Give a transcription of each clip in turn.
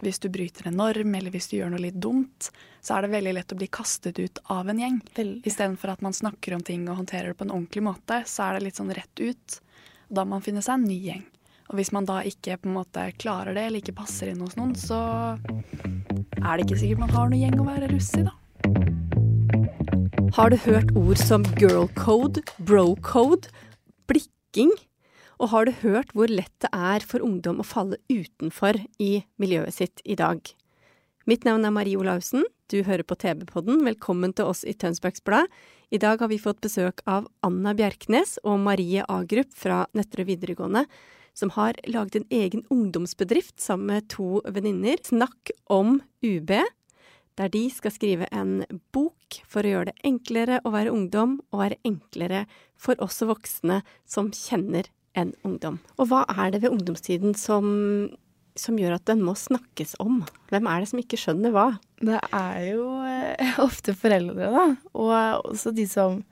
Hvis du bryter en norm, eller hvis du gjør noe litt dumt, så er det veldig lett å bli kastet ut av en gjeng. Istedenfor at man snakker om ting og håndterer det på en ordentlig måte, så er det litt sånn rett ut. Da må man finne seg en ny gjeng. Og hvis man da ikke på en måte klarer det, eller ikke passer inn hos noen, så er det ikke sikkert man har noen gjeng å være russ i, da. Har du hørt ord som girl code, bro code, blikking? Og har du hørt hvor lett det er for ungdom å falle utenfor i miljøet sitt i dag? Mitt navn er Marie Olaussen, du hører på TV-podden, velkommen til oss i Tønsbergs Blad. I dag har vi fått besøk av Anna Bjerknes og Marie Agrup fra Nøtterøy videregående, som har laget en egen ungdomsbedrift sammen med to venninner, Snakk om UB, der de skal skrive en bok for å gjøre det enklere å være ungdom, og være enklere for oss voksne som kjenner en ungdom. Og hva er det ved ungdomstiden som, som gjør at den må snakkes om? Hvem er det som ikke skjønner hva? Det er jo eh, ofte foreldre, da. Og også de som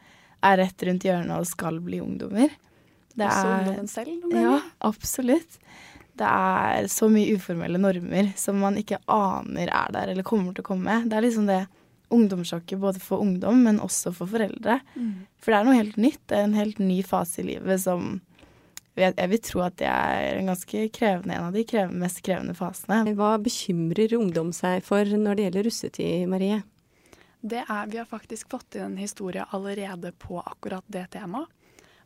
er rett rundt hjørnet og skal bli ungdommer. Det Også er ungdommen selv, mener Ja, absolutt. Det er så mye uformelle normer som man ikke aner er der eller kommer til å komme. Det er liksom det ungdomssjokket både for ungdom, men også for foreldre. For det er noe helt nytt. Det er en helt ny fase i livet som jeg, jeg vil tro at det er en ganske krevende, en av de krev, mest krevende fasene. Hva bekymrer ungdom seg for når det gjelder russetid, Marie? Det er, vi har faktisk fått inn en historie allerede på akkurat det temaet.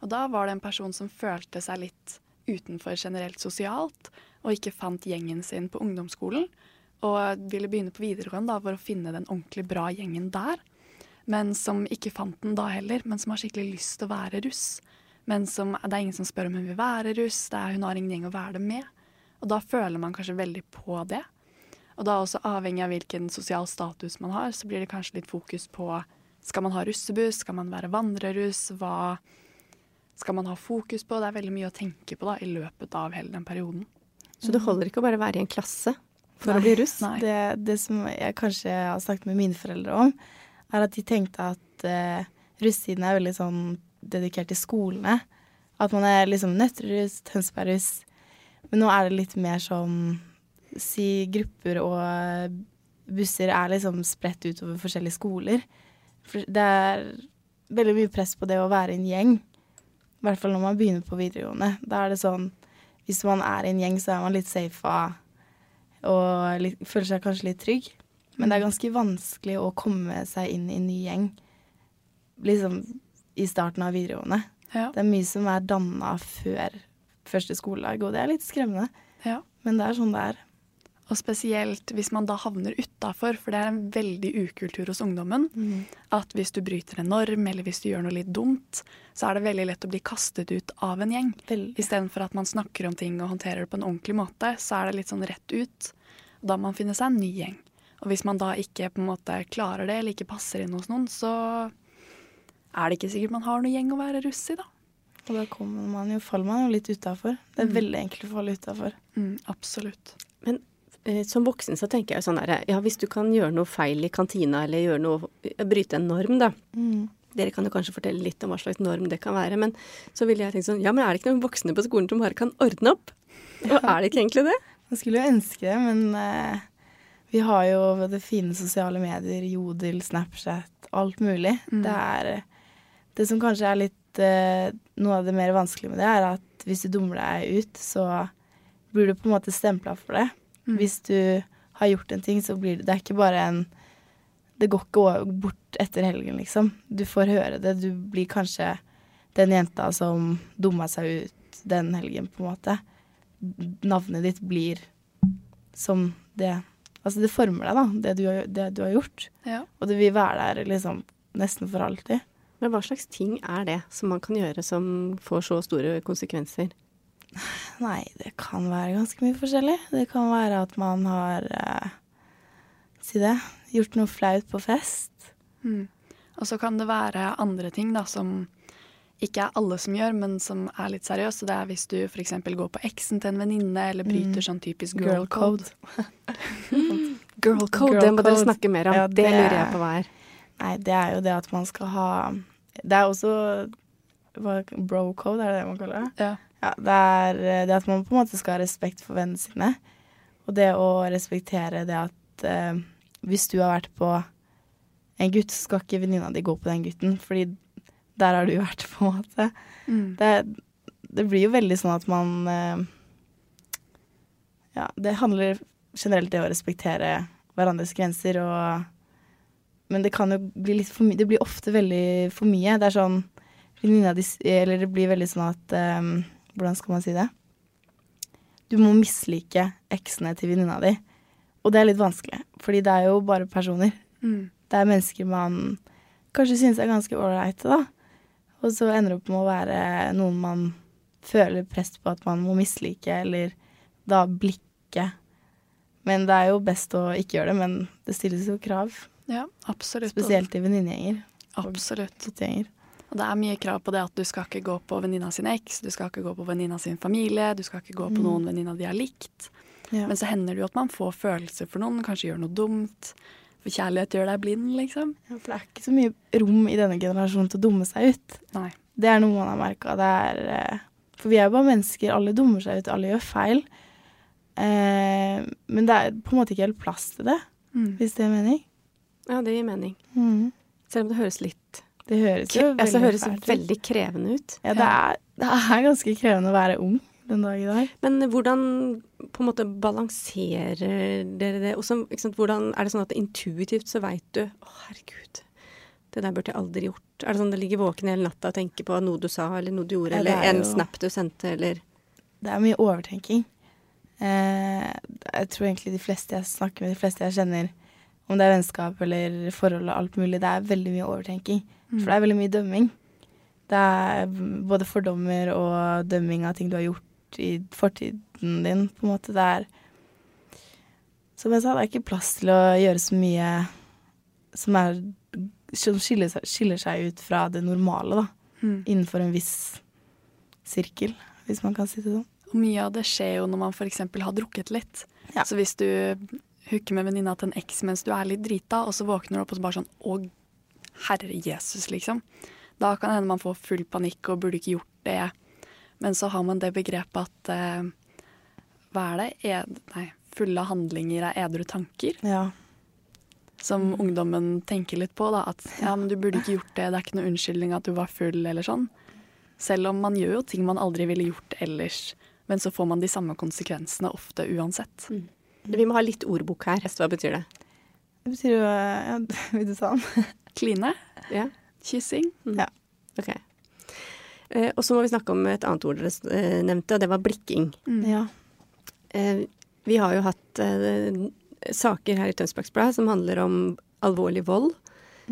Og da var det en person som følte seg litt utenfor generelt sosialt, og ikke fant gjengen sin på ungdomsskolen. Og ville begynne på videregående da, for å finne den ordentlig bra gjengen der. Men som ikke fant den da heller, men som har skikkelig lyst til å være russ. Men som, det er ingen som spør om hun vil være russ, er, hun har ingen gjeng å være det med. Og da føler man kanskje veldig på det. Og da også avhengig av hvilken sosial status man har, så blir det kanskje litt fokus på skal man ha russebuss, skal man være vandreruss, hva skal man ha fokus på? Det er veldig mye å tenke på da, i løpet av hele den perioden. Så det holder ikke å bare være i en klasse for å bli russ? Nei. Det, det som jeg kanskje har snakket med mine foreldre om, er at de tenkte at uh, russetiden er veldig sånn dedikert til skolene. At man er liksom Nøtterhus, Tønsberghus. Men nå er det litt mer som Si grupper og busser er liksom spredt utover forskjellige skoler. For det er veldig mye press på det å være i en gjeng. I hvert fall når man begynner på videregående. Da er det sånn Hvis man er i en gjeng, så er man litt safa og litt, føler seg kanskje litt trygg. Men det er ganske vanskelig å komme seg inn i en ny gjeng liksom i starten av videregående. Ja. Det er mye som er danna før første skoledag, og det er litt skremmende. Ja. Men det er sånn det er. Og spesielt hvis man da havner utafor, for det er en veldig ukultur hos ungdommen. At hvis du bryter en norm, eller hvis du gjør noe litt dumt, så er det veldig lett å bli kastet ut av en gjeng. Istedenfor at man snakker om ting og håndterer det på en ordentlig måte, så er det litt sånn rett ut. Da må man finne seg en ny gjeng. Og hvis man da ikke på en måte klarer det, eller ikke passer inn hos noen, så er det ikke sikkert man har noe gjeng å være russ i, da. Og da kommer man jo, faller man jo litt utafor. Det er Mm. veldig enkelt å falle utafor. Mm, absolutt. Men eh, som voksen så tenker jeg jo sånn her, Ja, hvis du kan gjøre noe feil i kantina, eller gjøre noe Bryte en norm, da. Mm. Dere kan jo kanskje fortelle litt om hva slags norm det kan være, men så ville jeg tenkt sånn Ja, men er det ikke noen voksne på skolen som bare kan ordne opp? Og er det ikke egentlig det? Man skulle jo ønske det, men eh, vi har jo det fine sosiale medier, Jodel, Snapchat, alt mulig. Mm. Det er Det som kanskje er litt eh, Noe av det mer vanskelige med det, er at hvis du dummer deg ut, så blir du på en måte stempla for det. Mm. Hvis du har gjort en ting, så blir det Det er ikke bare en Det går ikke bort etter helgen, liksom. Du får høre det. Du blir kanskje den jenta som dumma seg ut den helgen, på en måte. Navnet ditt blir som det Altså, det former deg, da, det du, det du har gjort. Ja. Og det vil være der liksom nesten for alltid. Men hva slags ting er det som man kan gjøre som får så store konsekvenser? Nei, det kan være ganske mye forskjellig. Det kan være at man har eh, si det, gjort noe flaut på fest. Mm. Og så kan det være andre ting da, som ikke er alle som gjør, men som er litt seriøse. Det er hvis du f.eks. går på eksen til en venninne, eller bryter Mm. sånn typisk girl, Girl code. code. Girl code, Girl det må dere snakke mer om. Ja, det, det- lurer jeg på hva er. Nei, det er jo det at man skal ha Det er også bro code, er det det man kaller det? Ja. Ja, det er eh, det at man på en måte skal ha respekt for vennene sine. Og det å respektere det at eh, hvis du har vært på en gutt, så skal ikke venninna di gå på den gutten, fordi der har du vært, på en måte. Mm. Det, det blir jo veldig sånn at man eh, Ja, det handler generelt det å respektere hverandres grenser og Men det kan jo bli litt for mye Det blir ofte veldig for mye. Det er sånn Eller det blir veldig sånn at um, Hvordan skal man si det? Du må mislike eksene til venninna di. Og det er litt vanskelig, fordi det er jo bare personer. Mm. Det er mennesker man kanskje synes er ganske ålreite, da. Og så ender det opp med å være noen man føler press på at man må mislike, eller da blikke. Men det er jo best å ikke gjøre det, men det stilles jo krav. Ja, absolutt. Spesielt i venninnegjenger. Absolutt. Guttegjenger. Og det er mye krav på det at du skal ikke gå på venninna sin eks, du skal ikke gå på venninna sin familie, du skal ikke gå på Mm. noen venninna de har likt. Ja. Men så hender det jo at man får følelser for noen, kanskje gjør noe dumt. For kjærlighet gjør deg blind, liksom. Ja, for det er ikke så mye rom i denne generasjonen til å dumme seg ut. Nei. Det er noe man har merka. Det er eh, For vi er jo bare mennesker. Alle dummer seg ut. Alle gjør feil. Eh, men det er på en måte ikke helt plass til det, Mm. hvis det er mening. Ja, det gir mening. Mm. Selv om det høres litt Det høres jo veldig altså, høres veldig krevende ut. Ja, det er, det er ganske krevende å være ung den dag i dag. Men hvordan på en måte balanserer dere det? Også, hvordan, er det sånn at intuitivt så veit du Å, herregud, det der burde jeg aldri gjort. Er det sånn du ligger våken hele natta og tenker på noe du sa, eller noe du gjorde, Ja, eller er en jo- snap du sendte, eller Det er mye overtenking. Eh, jeg tror egentlig de fleste jeg snakker med, de fleste jeg kjenner, om det er vennskap eller forhold og alt mulig, det er veldig mye overtenking. For det er veldig mye dømming. Det er både fordommer og dømming av ting du har gjort i fortiden din, på en måte. Det er Som jeg sa, det er ikke plass til å gjøre så mye som, er, som skiller, seg, skiller seg ut fra det normale, da. Mm. Innenfor en viss sirkel, hvis man kan si det sånn. Og mye av det skjer jo når man f.eks. har drukket litt. Ja. Så hvis du hooker med venninna til en eks mens du er litt drita, og så våkner du opp og så bare sånn Å, herre Jesus, liksom. Da kan det hende man får full panikk og burde ikke gjort det. Men så har man det begrepet at eh, Hva er det? Ed, nei, fulle handlinger er edru tanker. Ja. Som ungdommen tenker litt på. da, At ja, men du burde ikke gjort det, det er ikke noe unnskyldning at du var full, eller sånn. Selv om man gjør jo ting man aldri ville gjort ellers. Men så får man de samme konsekvensene ofte uansett. Vi må ha litt ordbok her. Hva betyr det? Det betyr jo ja, Vil du ta den? Kline, Ja, kyssing. ok. Eh, og så må vi snakke om et annet ord dere eh, nevnte, og det var blikking. Ja. Eh, vi har jo hatt eh, saker her i Tønsbergs Blad som handler om alvorlig vold.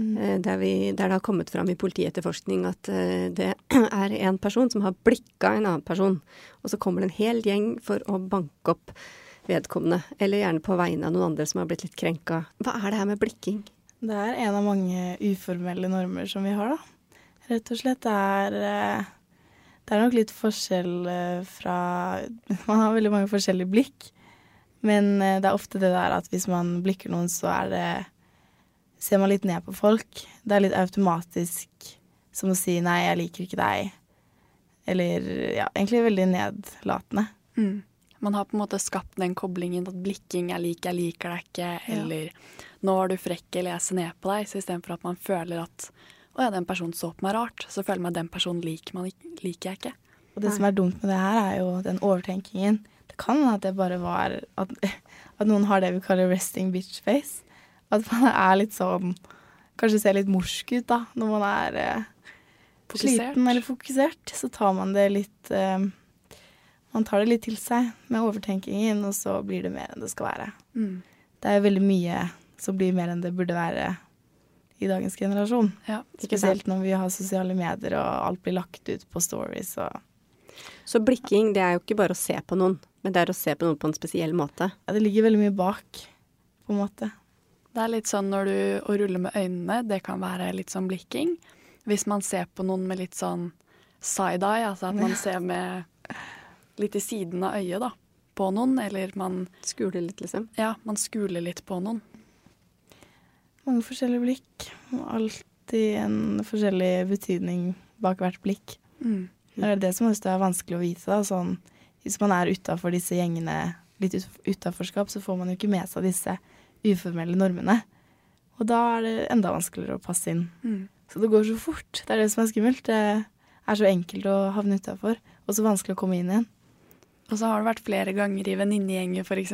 Eh, der, vi, der det har kommet fram i politietterforskning at eh, det er en person som har blikka en annen person. Og så kommer det en hel gjeng for å banke opp vedkommende. Eller gjerne på vegne av noen andre som har blitt litt krenka. Hva er det her med blikking? Det er en av mange uformelle normer som vi har, da. Rett og slett. Det er, eh, det er nok litt forskjell eh, fra Man har veldig mange forskjellige blikk. Men eh, det er ofte det der at hvis man blikker noen, så er det Ser man litt ned på folk. Det er litt automatisk som å si 'nei, jeg liker ikke deg'. Eller ja, egentlig veldig nedlatende. Mm. Man har på en måte skapt den koblingen at blikking er lik 'jeg liker deg ikke', eller 'nå var du frekk', eller 'jeg ser ned på deg'. Så istedenfor at man føler at 'å ja, den personen så på meg rart', så føler man at den personen liker, man, liker jeg ikke. Og det som er dumt med det her, er jo den overtenkingen. Det kan hende at det bare var at, at noen har det vi kaller resting bitch face. At man er litt sånn Kanskje ser litt morsk ut, da, når man er eh, sliten eller fokusert. Så tar man det litt eh, Man tar det litt til seg med overtenkingen, og så blir det mer enn det skal være. Mm. Det er veldig mye som blir mer enn det burde være i dagens generasjon. Ja. Spesielt når vi har sosiale medier og alt blir lagt ut på stories og Så blikking, det er jo ikke bare å se på noen, men det er å se på noen på en spesiell måte. Ja, det ligger veldig mye bak, på en måte. Det er litt sånn når du å rulle med øynene, det kan være litt sånn blikking. Hvis man ser på noen med litt sånn side-eye, altså at man ser med litt i siden av øyet da, på noen, eller man Skuler litt, liksom. Ja, man skuler litt på noen. Mange forskjellige blikk. Alltid en forskjellig betydning bak hvert blikk. Mm. Det er det som også er vanskelig å vite. Da. Sånn, hvis man er utafor disse gjengene, litt utaforskap, så får man jo ikke med seg disse uformelle normene. Og da er det enda vanskeligere å passe inn. Mm. Så det går så fort. Det er det som er skummelt. Det er så enkelt å havne utafor, og så vanskelig å komme inn igjen. Og så har det vært flere ganger i venninnegjenger f.eks.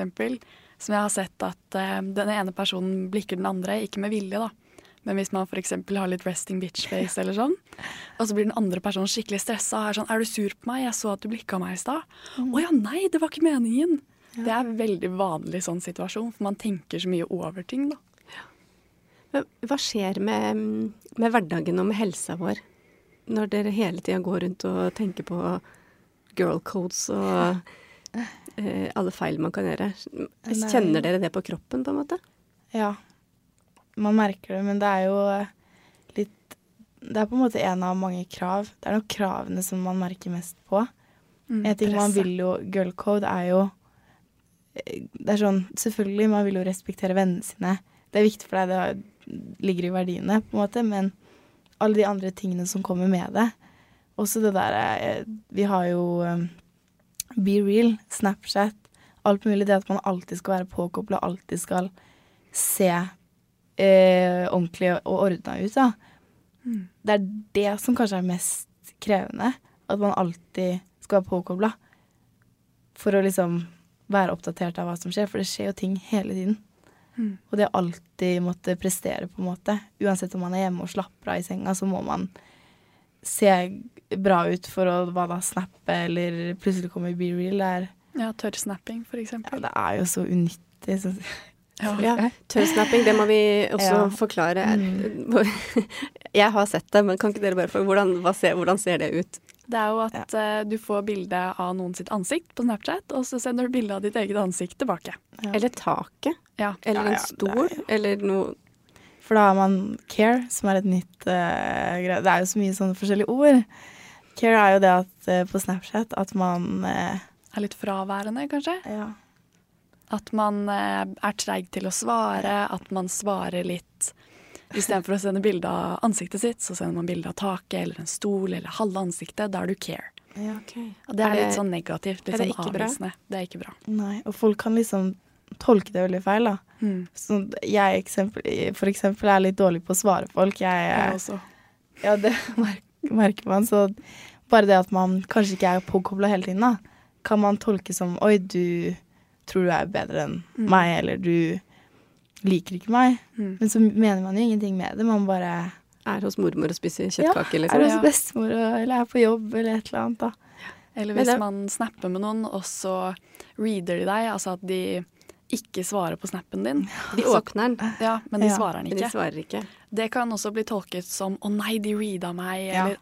som jeg har sett at uh, den ene personen blikker den andre, ikke med vilje, da. Men hvis man f.eks. har litt resting bitch face eller sånn, og så blir den andre personen skikkelig stressa og er sånn 'Er du sur på meg? Jeg så at du blikka meg i stad.' 'Å mm. ja, nei, det var ikke meningen.' Ja. Det er en veldig vanlig sånn situasjon, for man tenker så mye over ting, da. Hva skjer med, med hverdagen og med helsa vår når dere hele tida går rundt og tenker på girl codes og eh, alle feil man kan gjøre. Kjenner dere det på kroppen, på en måte? Ja. Man merker det, men det er jo litt Det er på en måte en av mange krav. Det er nok kravene som man merker mest på. Mm, en ting man vil jo Girl code er jo eh, Det er sånn Selvfølgelig, man vil jo respektere vennene sine. Det er viktig for deg, det ligger i verdiene, på en måte, men alle de andre tingene som kommer med det, også det derre eh, Vi har jo um, Be Real, Snapchat, alt mulig. Det at man alltid skal være påkobla, alltid skal se eh, ordentlig og ordna ut, da. Mm. Det er det som kanskje er mest krevende. At man alltid skal være påkobla. For å liksom være oppdatert av hva som skjer, for det skjer jo ting hele tiden. Mm. Og det å alltid måtte prestere, på en måte. Uansett om man er hjemme og slapper av i senga, så må man se bra ut for å hva da, snappe eller plutselig komme i Be Real. Der. Ja, tørrsnapping for eksempel. Ja, det er jo så unyttig. Så. Ja. ja. Tørrsnapping, det må vi også ja. forklare. Mm. Jeg har sett det, men kan ikke dere bare få hvordan, ser, hvordan ser det ut? Det er jo at ja. uh, du får bilde av noen sitt ansikt på Snapchat, og så sender du bilde av ditt eget ansikt tilbake. Ja. Eller taket. Ja. Eller en stol. Eller noe For da har man care, som er et nytt uh, greie. Det er jo så mye sånne forskjellige ord. Care er jo det at uh, på Snapchat at man uh, Er litt fraværende, kanskje? Ja. At man er treig til å svare, at man svarer litt Istedenfor å sende bilde av ansiktet sitt, så sender man bilde av taket eller en stol eller halve ansiktet. Da er du care. Ja, okay. Og det er, er det, litt sånn negativt. Litt sånn avvisende. Det er ikke bra. Nei, og folk kan liksom tolke det veldig feil, da. Mm. Så jeg eksempel, for eksempel er litt dårlig på å svare folk. Jeg, jeg også. Ja, det merker man. Så bare det at man kanskje ikke er påkobla hele tiden, da, kan man tolke som oi, du tror du er bedre enn mm. meg, eller du liker ikke meg. Mm. Men så mener man jo ingenting med det. Man bare Er hos mormor og spiser kjøttkaker, ja, liksom. Er hos bestemor, eller er på jobb, eller et eller annet, da. Eller hvis det, man snapper med noen, og så reader de deg, altså at de ikke svarer på snappen din. De åpner den. Ja, men de ja, svarer den ikke. De svarer ikke. Det kan også bli tolket som 'å nei, de reada meg', ja. eller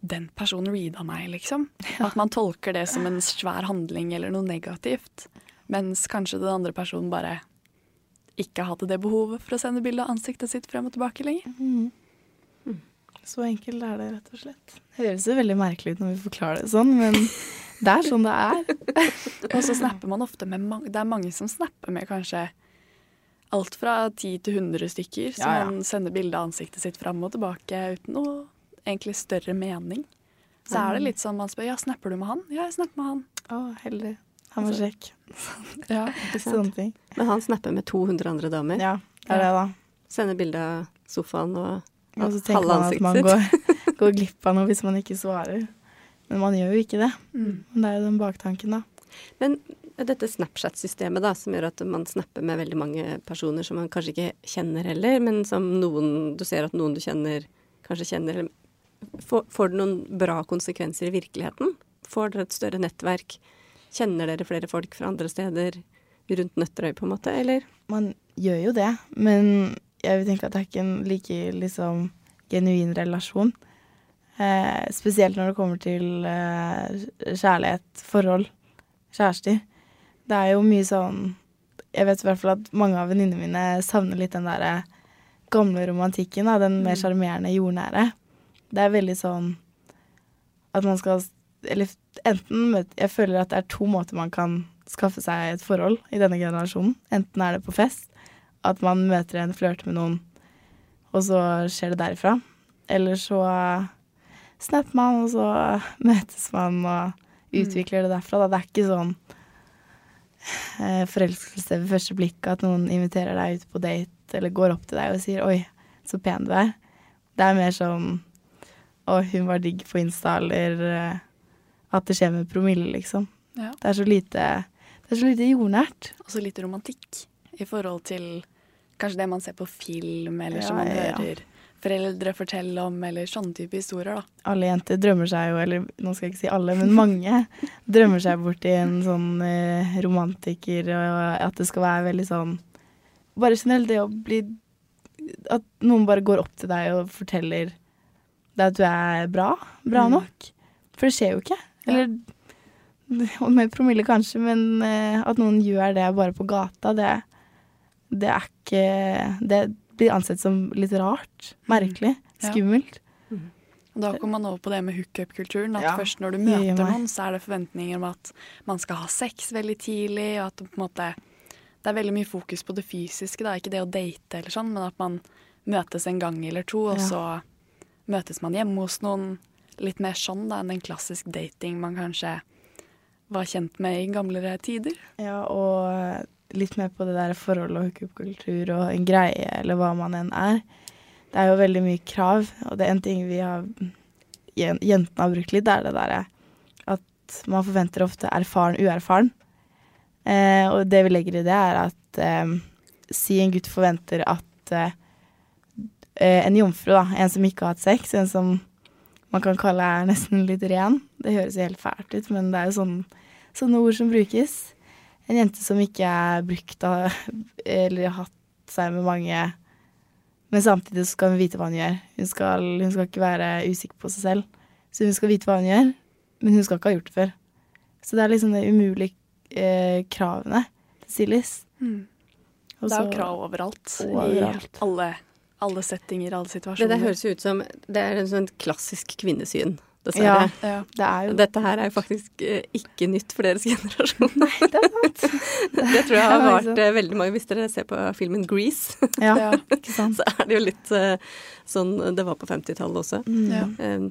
'den personen reada meg', liksom. At man tolker det som en svær handling eller noe negativt. Mens kanskje den andre personen bare ikke hadde det behovet for å sende bilde av ansiktet sitt frem og tilbake lenger. Mm. Mm. Så enkelt er det, rett og slett. Det høres jo veldig merkelig ut når vi forklarer det sånn, men det er sånn det er. og så snapper man ofte med mange Det er mange som snapper med kanskje alt fra 10 til 100 stykker. Så ja, ja. man sender bilde av ansiktet sitt fram og tilbake uten noe egentlig større mening. Så er det litt sånn man spør ja, snapper du med han? Ja, jeg snapper med han. Å, heldig. Han var altså, kjekk. ja, Sånne ting. Men han snapper med 200 andre damer? Ja, det er det, da. Sender bilde av sofaen og, og så tenker man at man går, går glipp av noe hvis man ikke svarer. Men man gjør jo ikke det. Mm. Det er jo den baktanken, da. Men dette Snapchat-systemet da, som gjør at man snapper med veldig mange personer som man kanskje ikke kjenner heller, men som noen du ser at noen du kjenner, kanskje kjenner Får, får det noen bra konsekvenser i virkeligheten? Får dere et større nettverk? Kjenner dere flere folk fra andre steder rundt Nøtterøy, på en måte, eller? Man gjør jo det, men jeg vil tenke at det er ikke en like liksom genuin relasjon. Eh, spesielt når det kommer til eh, kjærlighet, forhold, kjærester. Det er jo mye sånn jeg vet i hvert fall at mange av venninnene mine savner litt den derre gamle romantikken, da, den mer sjarmerende, jordnære. Det er veldig sånn at man skal Eller enten Jeg føler at det er to måter man kan skaffe seg et forhold i denne generasjonen. Enten er det på fest, at man møter en, flørter med noen, og så skjer det derifra. Eller så snapper man, og så møtes man og utvikler det derfra. Da. Det er ikke sånn eh, forelskelse ved første blikk at noen inviterer deg ut på date eller går opp til deg og sier 'oi, så pen du er'. Det er mer sånn 'å, hun var digg på Insta', eller eh, at det skjer med promille, liksom. Ja. Det er så lite det er så lite jordnært. Og så litt romantikk i forhold til kanskje det man ser på film, eller som man ja, ja. hører foreldre fortelle om, eller sånne type historier, da. Alle jenter drømmer seg jo, eller nå skal jeg ikke si alle, men mange drømmer seg bort i en sånn eh, romantiker, og at det skal være veldig sånn Bare generelt det å bli At noen bare går opp til deg og forteller deg at du er bra. Bra Mm. nok. For det skjer jo ikke. Eller og med promille kanskje, men eh, at noen gjør det bare på gata, det, det er ikke Det blir ansett som litt rart. Merkelig. Skummelt. Ja. da kommer man over på det med hookup-kulturen. At Ja. først når du møter noen, så er det forventninger om at man skal ha sex veldig tidlig, og at det på en måte Det er veldig mye fokus på det fysiske, da. Ikke det å date eller sånn, men at man møtes en gang eller to, og Ja. så møtes man hjemme hos noen. Litt mer sånn da enn en klassisk dating man kanskje var kjent med i gamlere tider. Ja, og litt mer på det der forholdet og hookup-kultur og en greie, eller hva man enn er. Det er jo veldig mye krav, og det er en ting vi har Jentene har brukt litt, det er det derre at man forventer ofte erfaren uerfaren. Eh, og det vi legger i det, er at eh, si en gutt forventer at eh, eh, en jomfru, da, en som ikke har hatt sex, en som man kan kalle er nesten litt ren. Det høres jo helt fælt ut, men det er jo sånn, sånne ord som brukes. En jente som ikke er brukt av eller har hatt seg med mange, men samtidig så skal hun vite hva hun gjør. Hun skal, hun skal ikke være usikker på seg selv. Så hun skal vite hva hun gjør, men hun skal ikke ha gjort det før. Så det er liksom de umulige eh, kravene til Silis. Mm. Det er jo krav overalt. Overalt. I alle, alle settinger, alle Det situasjoner. der høres jo ut som Det er en sånn klassisk kvinnesyn, dessverre. ja. det er jo Dette her er jo faktisk eh, ikke nytt for deres generasjon. Nei, det er sant. Det tror jeg har sant. eh, veldig mange Hvis dere ser på filmen Grease, Ja, Ja. så er det jo litt eh, sånn det var på 50-tallet også. Mm. Ja.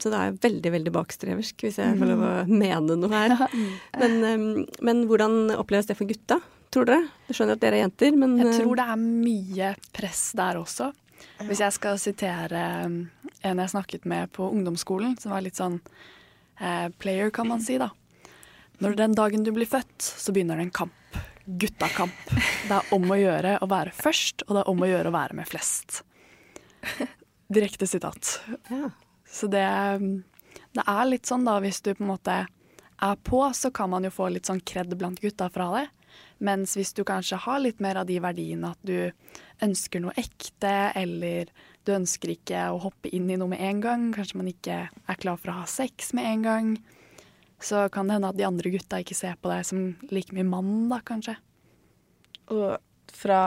Så det er veldig, veldig bakstreversk, hvis jeg får lov å mene noe her. Men, um, men hvordan oppleves det for gutta, tror dere? Jeg skjønner at dere er jenter, men Jeg tror det er mye press der også. Hvis jeg skal sitere en jeg snakket med på ungdomsskolen, som var litt sånn eh, player, kan man si, da. Når den dagen du blir født, så begynner det en kamp. Guttakamp. Det er om å gjøre å være først, og det er om å gjøre å være med flest. Direkte sitat. ja. Så det, det er litt sånn da, hvis du på en måte er på, så kan man jo få litt sånn kred blant gutta fra det. Mens hvis du kanskje har litt mer av de verdiene at du ønsker noe ekte, eller du ønsker ikke å hoppe inn i noe med en gang, kanskje man ikke er klar for å ha sex med en gang, så kan det hende at de andre gutta ikke ser på deg som like mye mann, da, kanskje. Og fra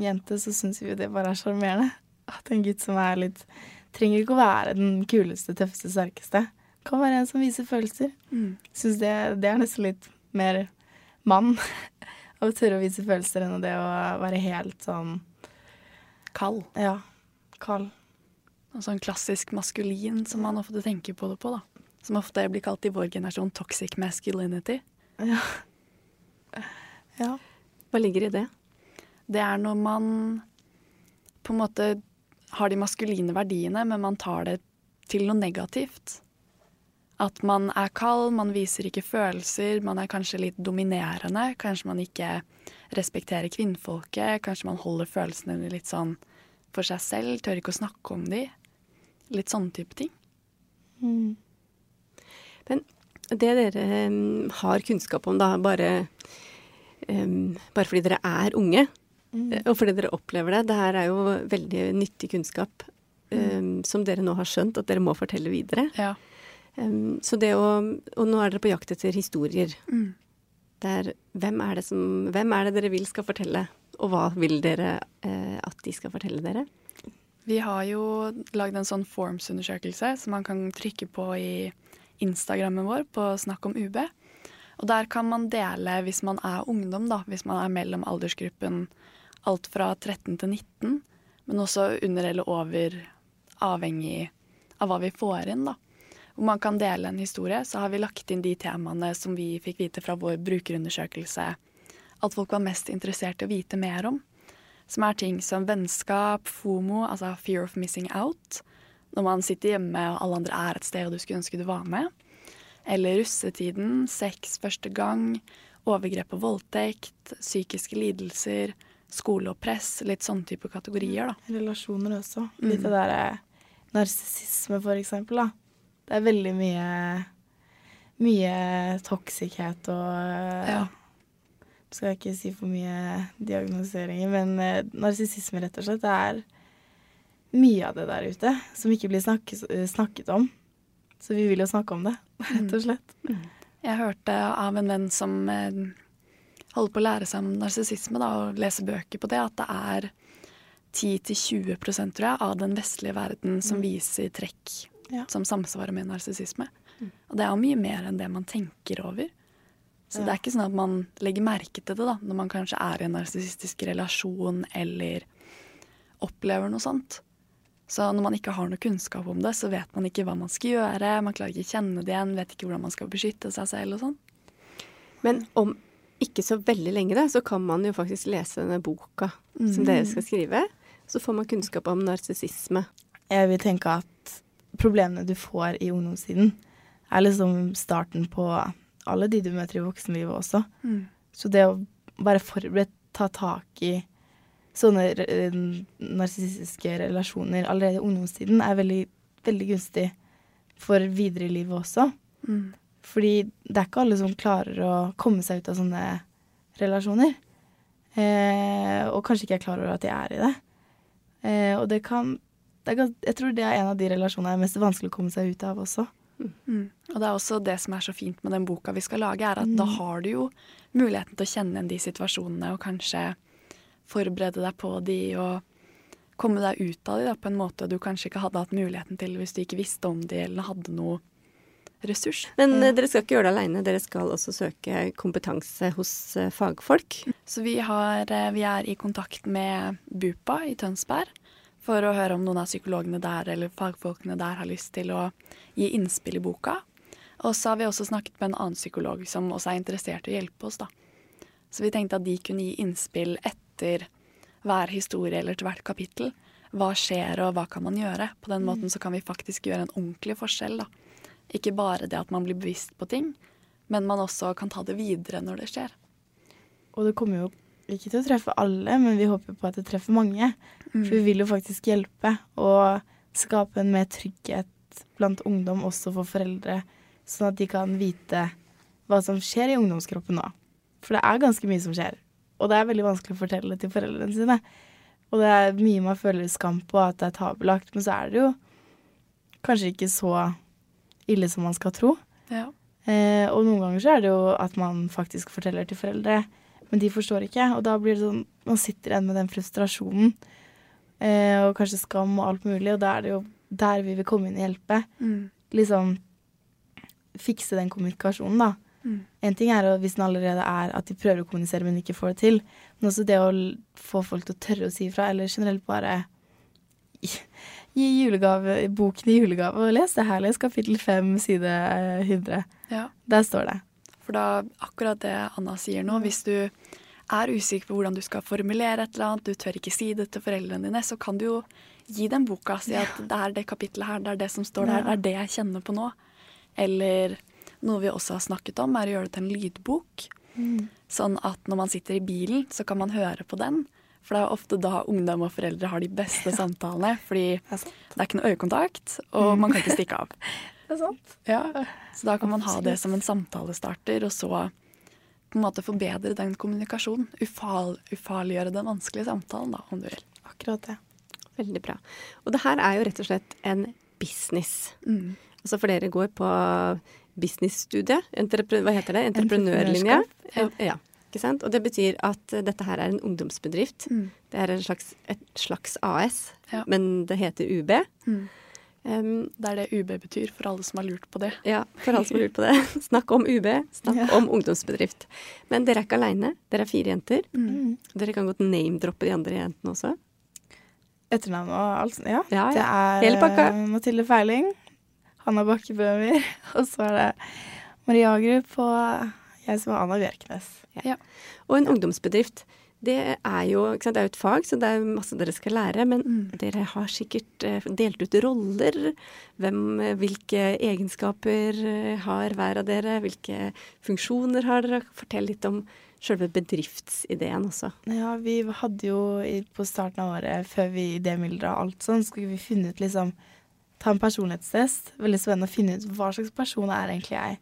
jente så syns vi det bare er sjarmerende. At en gutt som er litt Trenger ikke å være den kuleste, tøffeste, sterkeste. Kan være en som viser følelser. Mm. Syns det, det er nesten litt mer mann å tørre å vise følelser enn det å være helt sånn Kald. Ja, kald. Altså sånn klassisk maskulin, som man ofte tenker på det på, da. Som ofte blir kalt i vår generasjon toxic masculinity. Ja. ja. Hva ligger i det? Det er når man på en måte har de maskuline verdiene, men man tar det til noe negativt. At man er kald, man viser ikke følelser, man er kanskje litt dominerende. Kanskje man ikke respekterer kvinnfolket, kanskje man holder følelsene litt sånn for seg selv, tør ikke å snakke om de. Litt sånne type ting. Mm. Men det dere um, har kunnskap om, da, bare, um, bare fordi dere er unge, mm. og fordi dere opplever det, det her er jo veldig nyttig kunnskap um, som dere nå har skjønt at dere må fortelle videre. Ja. Så det å Og nå er dere på jakt etter historier. Mm. Der, hvem, er det som, hvem er det dere vil skal fortelle og hva vil dere eh, at de skal fortelle dere? Vi har jo lagd en sånn Forms-undersøkelse som man kan trykke på i Instagrammen vår på Snakk om UB. Og der kan man dele hvis man er ungdom, da, hvis man er mellom aldersgruppen alt fra 13 til 19, men også under eller over, avhengig av hva vi får inn, da. Hvor man kan dele en historie, så har vi lagt inn de temaene som vi fikk vite fra vår brukerundersøkelse at folk var mest interessert i å vite mer om. Som er ting som vennskap, FOMO, altså fear of missing out. Når man sitter hjemme og alle andre er et sted og du skulle ønske du var med. Eller russetiden, sex første gang, overgrep og voldtekt, psykiske lidelser, skole og press. Litt sånne type kategorier, da. Relasjoner også. Litt mm. det derre narsissisme, for eksempel, da. Det er veldig mye mye toksikhet og ja skal jeg ikke si for mye diagnoseringer, men eh, narsissisme, rett og slett, det er mye av det der ute som ikke blir snakket, eh, snakket om. Så vi vil jo snakke om det, rett og slett. Mm. Jeg hørte av en venn som eh, holder på å lære seg om narsissisme og lese bøker på det, at det er 10-20% tror jeg, av den vestlige verden som mm. viser trekk ja. som samsvarer med narsissisme. Mm. Og det er mye mer enn det man tenker over. Så ja. det er ikke sånn at man legger merke til det da, når man kanskje er i en narsissistisk relasjon eller opplever noe sånt. Så når man ikke har noe kunnskap om det, så vet man ikke hva man skal gjøre. Man klarer ikke å kjenne det igjen, vet ikke hvordan man skal beskytte seg selv og sånn. Men om ikke så veldig lenge, da, så kan man jo faktisk lese denne boka mm. som dere skal skrive. Så får man kunnskap om narsissisme. Jeg vil tenke at problemene du får i ungdomstiden, er liksom starten på alle de du møter i voksenlivet også. Mm. Så det å være forberedt, ta tak i sånne narsissistiske relasjoner allerede i ungdomstiden er veldig, veldig gunstig for videre i livet også. Mm. Fordi det er ikke alle som klarer å komme seg ut av sånne relasjoner. Eh, og kanskje ikke er klar over at de er i det. Eh, og det kan det er, Jeg tror det er en av de relasjonene det er mest vanskelig å komme seg ut av også. Mm. Og det er også det som er så fint med den boka vi skal lage, er at mm. da har du jo muligheten til å kjenne igjen de situasjonene og kanskje forberede deg på de og komme deg ut av de da, på en måte du kanskje ikke hadde hatt muligheten til hvis du ikke visste om de eller hadde noe ressurs. Men mm. dere skal ikke gjøre det aleine, dere skal også søke kompetanse hos uh, fagfolk? Så vi, har, uh, vi er i kontakt med BUPA i Tønsberg for å høre om noen av psykologene der eller fagfolkene der har lyst til å gi innspill i boka. Og så har vi også snakket med en annen psykolog som også er interessert i å hjelpe oss. da. Så vi tenkte at de kunne gi innspill etter hver historie eller til hvert kapittel. Hva skjer, og hva kan man gjøre? På den måten så kan vi faktisk gjøre en ordentlig forskjell. da. Ikke bare det at man blir bevisst på ting, men man også kan ta det videre når det skjer. Og det kommer jo ikke til å treffe alle, men vi håper på at det treffer mange. Mm. For vi vil jo faktisk hjelpe og skape en mer trygghet blant ungdom, også for foreldre, sånn at de kan vite hva som skjer i ungdomskroppen nå. For det er ganske mye som skjer, og det er veldig vanskelig å fortelle til foreldrene sine. Og det er mye man føler skam på at det er tabelagt, men så er det jo kanskje ikke så ille som man skal tro. Ja. Eh, og noen ganger så er det jo at man faktisk forteller til foreldre men de forstår ikke. Og da blir det sånn Man sitter igjen med den frustrasjonen eh, og kanskje skam og alt mulig, og da er det jo der vi vil komme inn og hjelpe. Mm. Liksom fikse den kommunikasjonen, da. Mm. En ting er hvis den allerede er at de prøver å kommunisere, men ikke får det til. Men også det å få folk til å tørre å si ifra, eller generelt bare gi julegave, boken i julegave og les det her. Les kapittel fem, side 100. Ja. Der står det. For da akkurat det Anna sier nå, hvis du er usikker på hvordan du skal formulere et eller annet, du tør ikke si det til foreldrene dine, så kan du jo gi dem boka. Si at det er det kapittelet her, det er det som står der, det er det jeg kjenner på nå. Eller noe vi også har snakket om, er å gjøre det til en lydbok. Mm. Sånn at når man sitter i bilen, så kan man høre på den. For det er ofte da ungdom og foreldre har de beste samtalene. Fordi det er, det er ikke noe øyekontakt, og mm. man kan ikke stikke av. det er sant. Ja. Så da kan man ha det som en samtalestarter, og så på en måte forbedre den kommunikasjonen. Ufal, ufarliggjøre den vanskelige samtalen, da, om du vil. Akkurat det. Veldig bra. Og det her er jo rett og slett en business. Mm. Altså for dere går på businessstudiet. Hva heter det? Entreprenørlinja? Ja. Ikke sant? Og det betyr at dette her er en ungdomsbedrift. Mm. Det er en slags, et slags AS, Ja. men det heter UB. Mm. Um, Det er det UB betyr, for alle som har lurt på det. ja, for alle som har lurt på det. Snakk om UB, snakk Ja. om ungdomsbedrift. Men dere er ikke aleine. Dere er fire jenter. Mm. Dere kan godt name-droppe de andre jentene også. Etternavn og alt sånt. Ja. Ja, Det er Hele pakka. eh, Mathilde Feiling, Hanna Bakke Bøhmer, og så er det Maria Agrup og jeg som er Anna Bjørknes. Og en ungdomsbedrift. Det er jo det er et fag, så det er masse dere skal lære. Men Mm. dere har sikkert eh, delt ut roller. Hvem, eh, hvilke egenskaper eh, har hver av dere? Hvilke funksjoner har dere? Fortell litt om selve bedriftsideen også. Ja, vi hadde jo på starten av året, før vi idémyldra alt sånn, skulle vi finne ut liksom Ta en personlighetstest. Veldig spennende å finne ut hva slags person er egentlig jeg.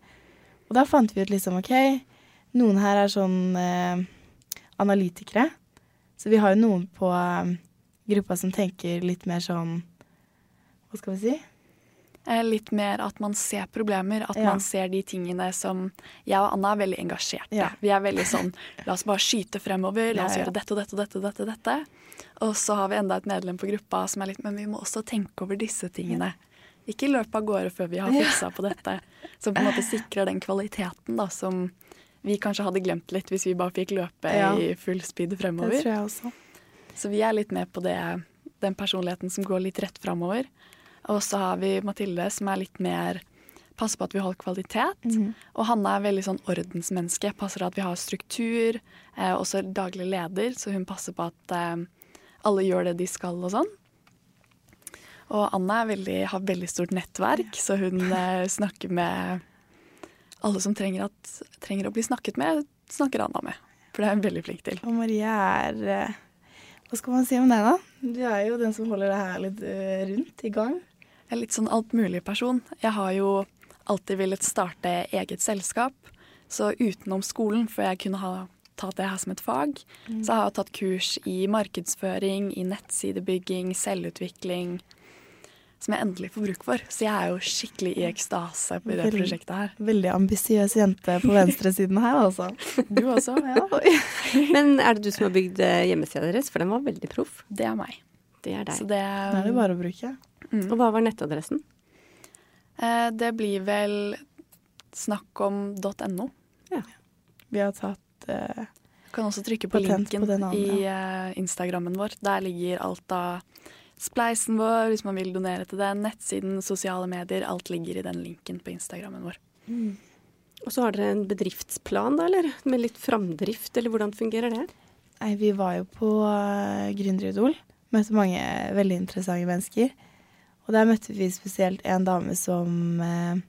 Og da fant vi ut liksom OK, noen her er sånn eh, analytikere. Så vi har jo noen på eh, gruppa som tenker litt mer sånn Hva skal vi si? Eh, Litt mer at man ser problemer, at Ja. man ser de tingene som Jeg og Anna er veldig engasjerte. Ja. Vi er veldig sånn La oss bare skyte fremover. La oss Ja, ja. gjøre dette og dette og dette, og dette, dette. Og så har vi enda et medlem på gruppa som er litt Men vi må også tenke over disse tingene. Ikke løpe av gårde før vi har fiksa på dette. Som på en måte sikrer den kvaliteten da, som vi kanskje hadde glemt litt hvis vi bare fikk løpe Ja. i full speed fremover. Det tror jeg også. Så vi er litt med på det, den personligheten som går litt rett fremover. Og så har vi Mathilde, som er litt mer Passer på at vi holder kvalitet. Mhm. Og Hanna er veldig sånn ordensmenneske. Passer at vi har struktur. Eh, også daglig leder, så hun passer på at eh, alle gjør det de skal og sånn. Og Anna er veldig, har veldig stort nettverk, så hun eh, snakker med alle som trenger, at, trenger å bli snakket med, snakker Anna med. For det er hun veldig flink til. Og Marie er eh, Hva skal man si om deg, da? Du er jo den som holder det her litt eh, rundt i gang. Jeg er litt sånn altmulig-person. Jeg har jo alltid villet starte eget selskap. Så utenom skolen, for jeg kunne ha tatt det her som et fag, så har jeg tatt kurs i markedsføring, i nettsidebygging, selvutvikling. Som jeg endelig får bruk for. Så jeg er jo skikkelig i ekstase på det Veldig. prosjektet her. Veldig ambisiøs jente på venstresiden her, altså. Du også? Ja. Men er det du som har bygd eh, hjemmesida deres? For den var veldig proff. Det er meg. Det er Så deg. det, Nå er det bare å bruke. Og hva var nettadressen? eh, det blir vel snakk om .no. Vi har tatt eh, Du kan også trykke på linken på i eh, Instagrammen vår. Der ligger alt av spleisen vår, hvis man vil donere til den, nettsiden, sosiale medier. Alt ligger i den linken på Instagrammen vår. Og så har dere en bedriftsplan, da, eller? Med litt framdrift, eller hvordan fungerer det? Nei, vi var jo på uh, Gründeridol. Møtte mange veldig interessante mennesker. Og der møtte vi spesielt en dame som eh,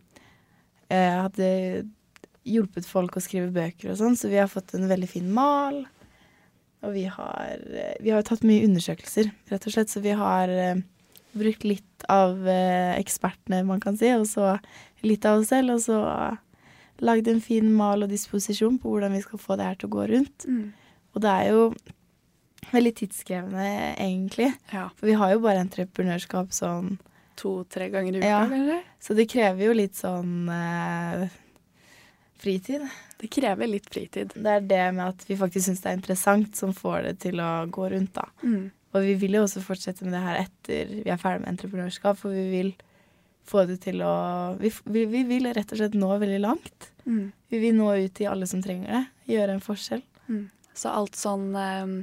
eh, hadde hjulpet folk å skrive bøker og sånn, så vi har fått en veldig fin mal. Og vi har, eh, vi har tatt mye undersøkelser, rett og slett, så vi har eh, brukt litt av eh, ekspertene, man kan si, og så litt av oss selv, og så lagd en fin mal og disposisjon på hvordan vi skal få det her til å gå rundt. Og det er jo veldig tidskrevende, egentlig. Ja. For vi har jo bare entreprenørskap sånn To-tre ganger i uka, Ja. kanskje? Så det krever jo litt sånn eh, fritid. Det krever litt fritid. Det er det med at vi faktisk syns det er interessant, som får det til å gå rundt, da. Mm. Og vi vil jo også fortsette med det her etter vi er ferdig med entreprenørskap, for vi vil få det til å Vi, vi, vi vil rett og slett nå veldig langt. Mm. Vi vil nå ut til alle som trenger det. Gjøre en forskjell. Så alt sånn eh,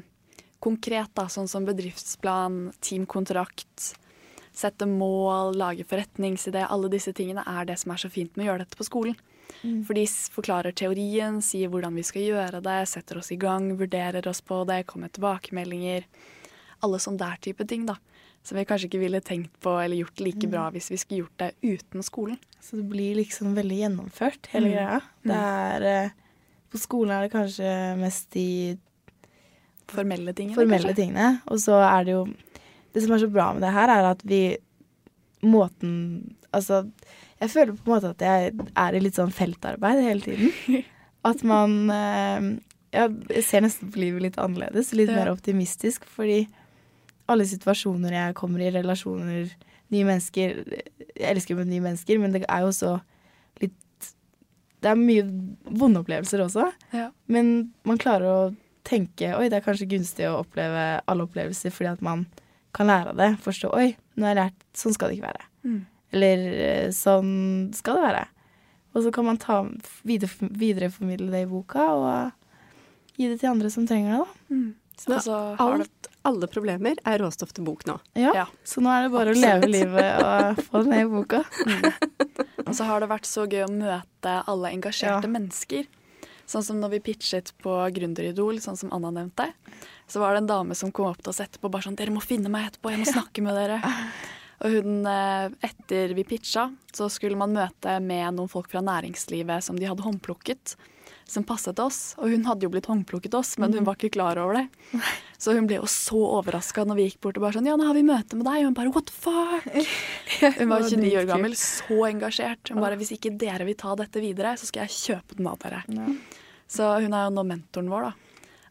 konkret, da, sånn som bedriftsplan, teamkontrakt, sette mål, lage forretningsidé, alle disse tingene er det som er så fint med å gjøre dette på skolen. For de forklarer teorien, sier hvordan vi skal gjøre det, setter oss i gang, vurderer oss på det, kommer med tilbakemeldinger. Alle sånn der type ting, da. Som vi kanskje ikke ville tenkt på eller gjort like bra hvis vi skulle gjort det uten skolen. Så det blir liksom veldig gjennomført, hele Mm. greia. Det er eh, På skolen er det kanskje mest de Formelle tingene, formelle tingene. Og så er det jo Det som er så bra med det her, er at vi Måten Altså, jeg føler på en måte at jeg er i litt sånn feltarbeid hele tiden. At man eh, Jeg ser nesten på livet litt annerledes, litt mer optimistisk, fordi alle situasjoner jeg kommer i, relasjoner, nye mennesker Jeg elsker med nye mennesker, men det er jo også litt Det er mye vonde opplevelser også, Ja. men man klarer å tenke oi, det er kanskje gunstig å oppleve alle opplevelser fordi at man kan lære av det. Forstå oi, nå har jeg lært, sånn skal det ikke være. Mm. Eller eh, sånn skal det være. Og så kan man ta, videre, videreformidle det i boka og gi det til andre som trenger det, da. Mm. Så Og så har det alt, alle problemer er råstoff til bok nå. Ja, Ja. Så nå er det bare å leve livet og få det ned i boka. Og så har det vært så gøy å møte alle engasjerte Ja. mennesker. Sånn som når vi pitchet på Gründeridol, sånn som Anna nevnte. Så var det en dame som kom opp til oss etterpå bare sånn 'Dere må finne meg etterpå, jeg må snakke med dere'. Og hun, eh, etter vi pitcha, så skulle man møte med noen folk fra næringslivet som de hadde håndplukket, som passet oss. Og hun hadde jo blitt håndplukket oss, men hun var ikke klar over det. Så hun ble jo så overraska når vi gikk bort og bare sånn 'Ja, nå har vi møte med deg.' Og hun bare 'What the fuck?' Hun var Det 29 år gammel, så engasjert. Hun bare 'Hvis ikke dere vil ta dette videre, så skal jeg kjøpe den av dere'. Så hun er jo nå mentoren vår, da.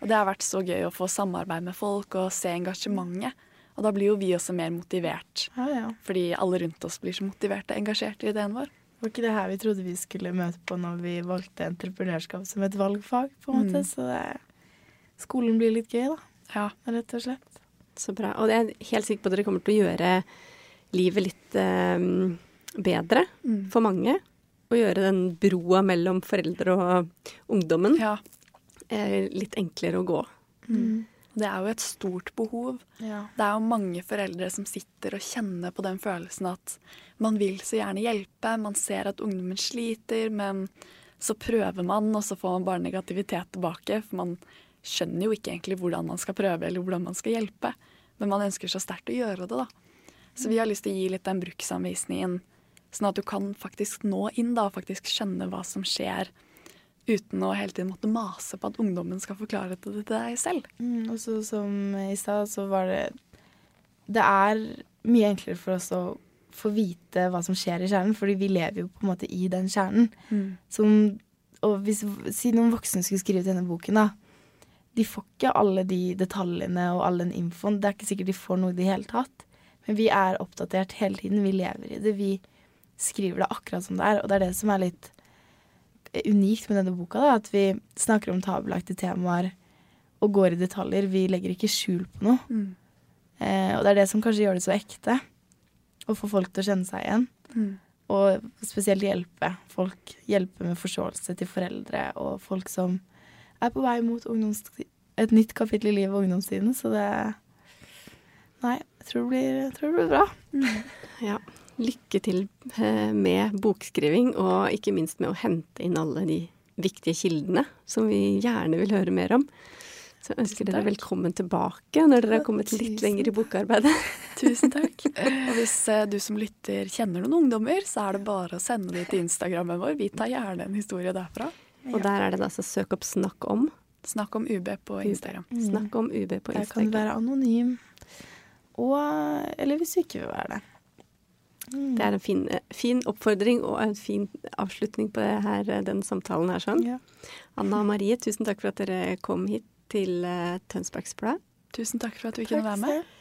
Og det har vært så gøy å få samarbeid med folk og se engasjementet. Og da blir jo vi også mer motivert, Ja, ja. fordi alle rundt oss blir så motiverte og engasjerte i ideen vår. Det var ikke det her vi trodde vi skulle møte på når vi valgte entreprenørskap som et valgfag, på en måte. Mm. Så det, skolen blir litt gøy, da. Ja. Rett og slett. Så bra. Og jeg er helt sikker på at dere kommer til å gjøre livet litt eh, bedre Mm. for mange. Og gjøre den broa mellom foreldre og ungdommen ja. eh, litt enklere å gå. Det er jo et stort behov. Ja. Det er jo mange foreldre som sitter og kjenner på den følelsen at man vil så gjerne hjelpe, man ser at ungdommen sliter, men så prøver man, og så får man bare negativitet tilbake. For man skjønner jo ikke egentlig hvordan man skal prøve, eller hvordan man skal hjelpe. Men man ønsker så sterkt å gjøre det, da. Så vi har lyst til å gi litt den bruksanvisningen, sånn at du kan faktisk nå inn da, og faktisk skjønne hva som skjer, uten å hele tiden måtte mase på at ungdommen skal forklare det til deg selv. Mm, og så som i stad, så var det Det er mye enklere for oss å få vite hva som skjer i kjernen, fordi vi lever jo på en måte i den kjernen. Som, og hvis si noen voksne skulle skrive denne boken, da. De får ikke alle de detaljene og all den infoen. Det er ikke sikkert de får noe i det hele tatt. Men vi er oppdatert hele tiden. Vi lever i det. Vi skriver det akkurat som det er. Og det er det som er litt unikt med denne boka. da, At vi snakker om tabelagte temaer og går i detaljer. Vi legger ikke skjul på noe. Mm. Eh, og det er det som kanskje gjør det så ekte. Å få folk til å kjenne seg igjen. Mm. Og spesielt hjelpe folk. Hjelpe med forståelse til foreldre og folk som er på vei mot et nytt kapittel i livet og ungdomstiden. Så det Nei, jeg tror det blir, tror det blir bra. Ja. Lykke til eh, med bokskriving, og ikke minst med å hente inn alle de viktige kildene som vi gjerne vil høre mer om. Så jeg ønsker dere velkommen tilbake når dere har kommet litt Tusen lenger i bokarbeidet. Tusen takk. Og hvis eh, du som lytter kjenner noen ungdommer, så er det bare å sende dem til Instagrammen vår. Vi tar gjerne en historie derfra. Og der er det altså søk opp Snakk om. Snakk om UB på Instagram. Snakk om UB på Instagram. Der kan du være anonym. Og Eller hvis du ikke vil være det. Det er en fin, fin oppfordring og en fin avslutning på det her, den samtalen her. sånn. Ja. Anna og Marie, tusen takk for at dere kom hit til uh, Tønsbergs Blad. Tusen takk for at vi kunne være med.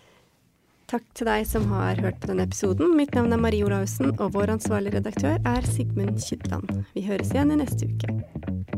Takk til deg som har hørt på denne episoden. Mitt navn er Marie Olaussen, og vår ansvarlige redaktør er Sigmund Kydland. Vi høres igjen i neste uke.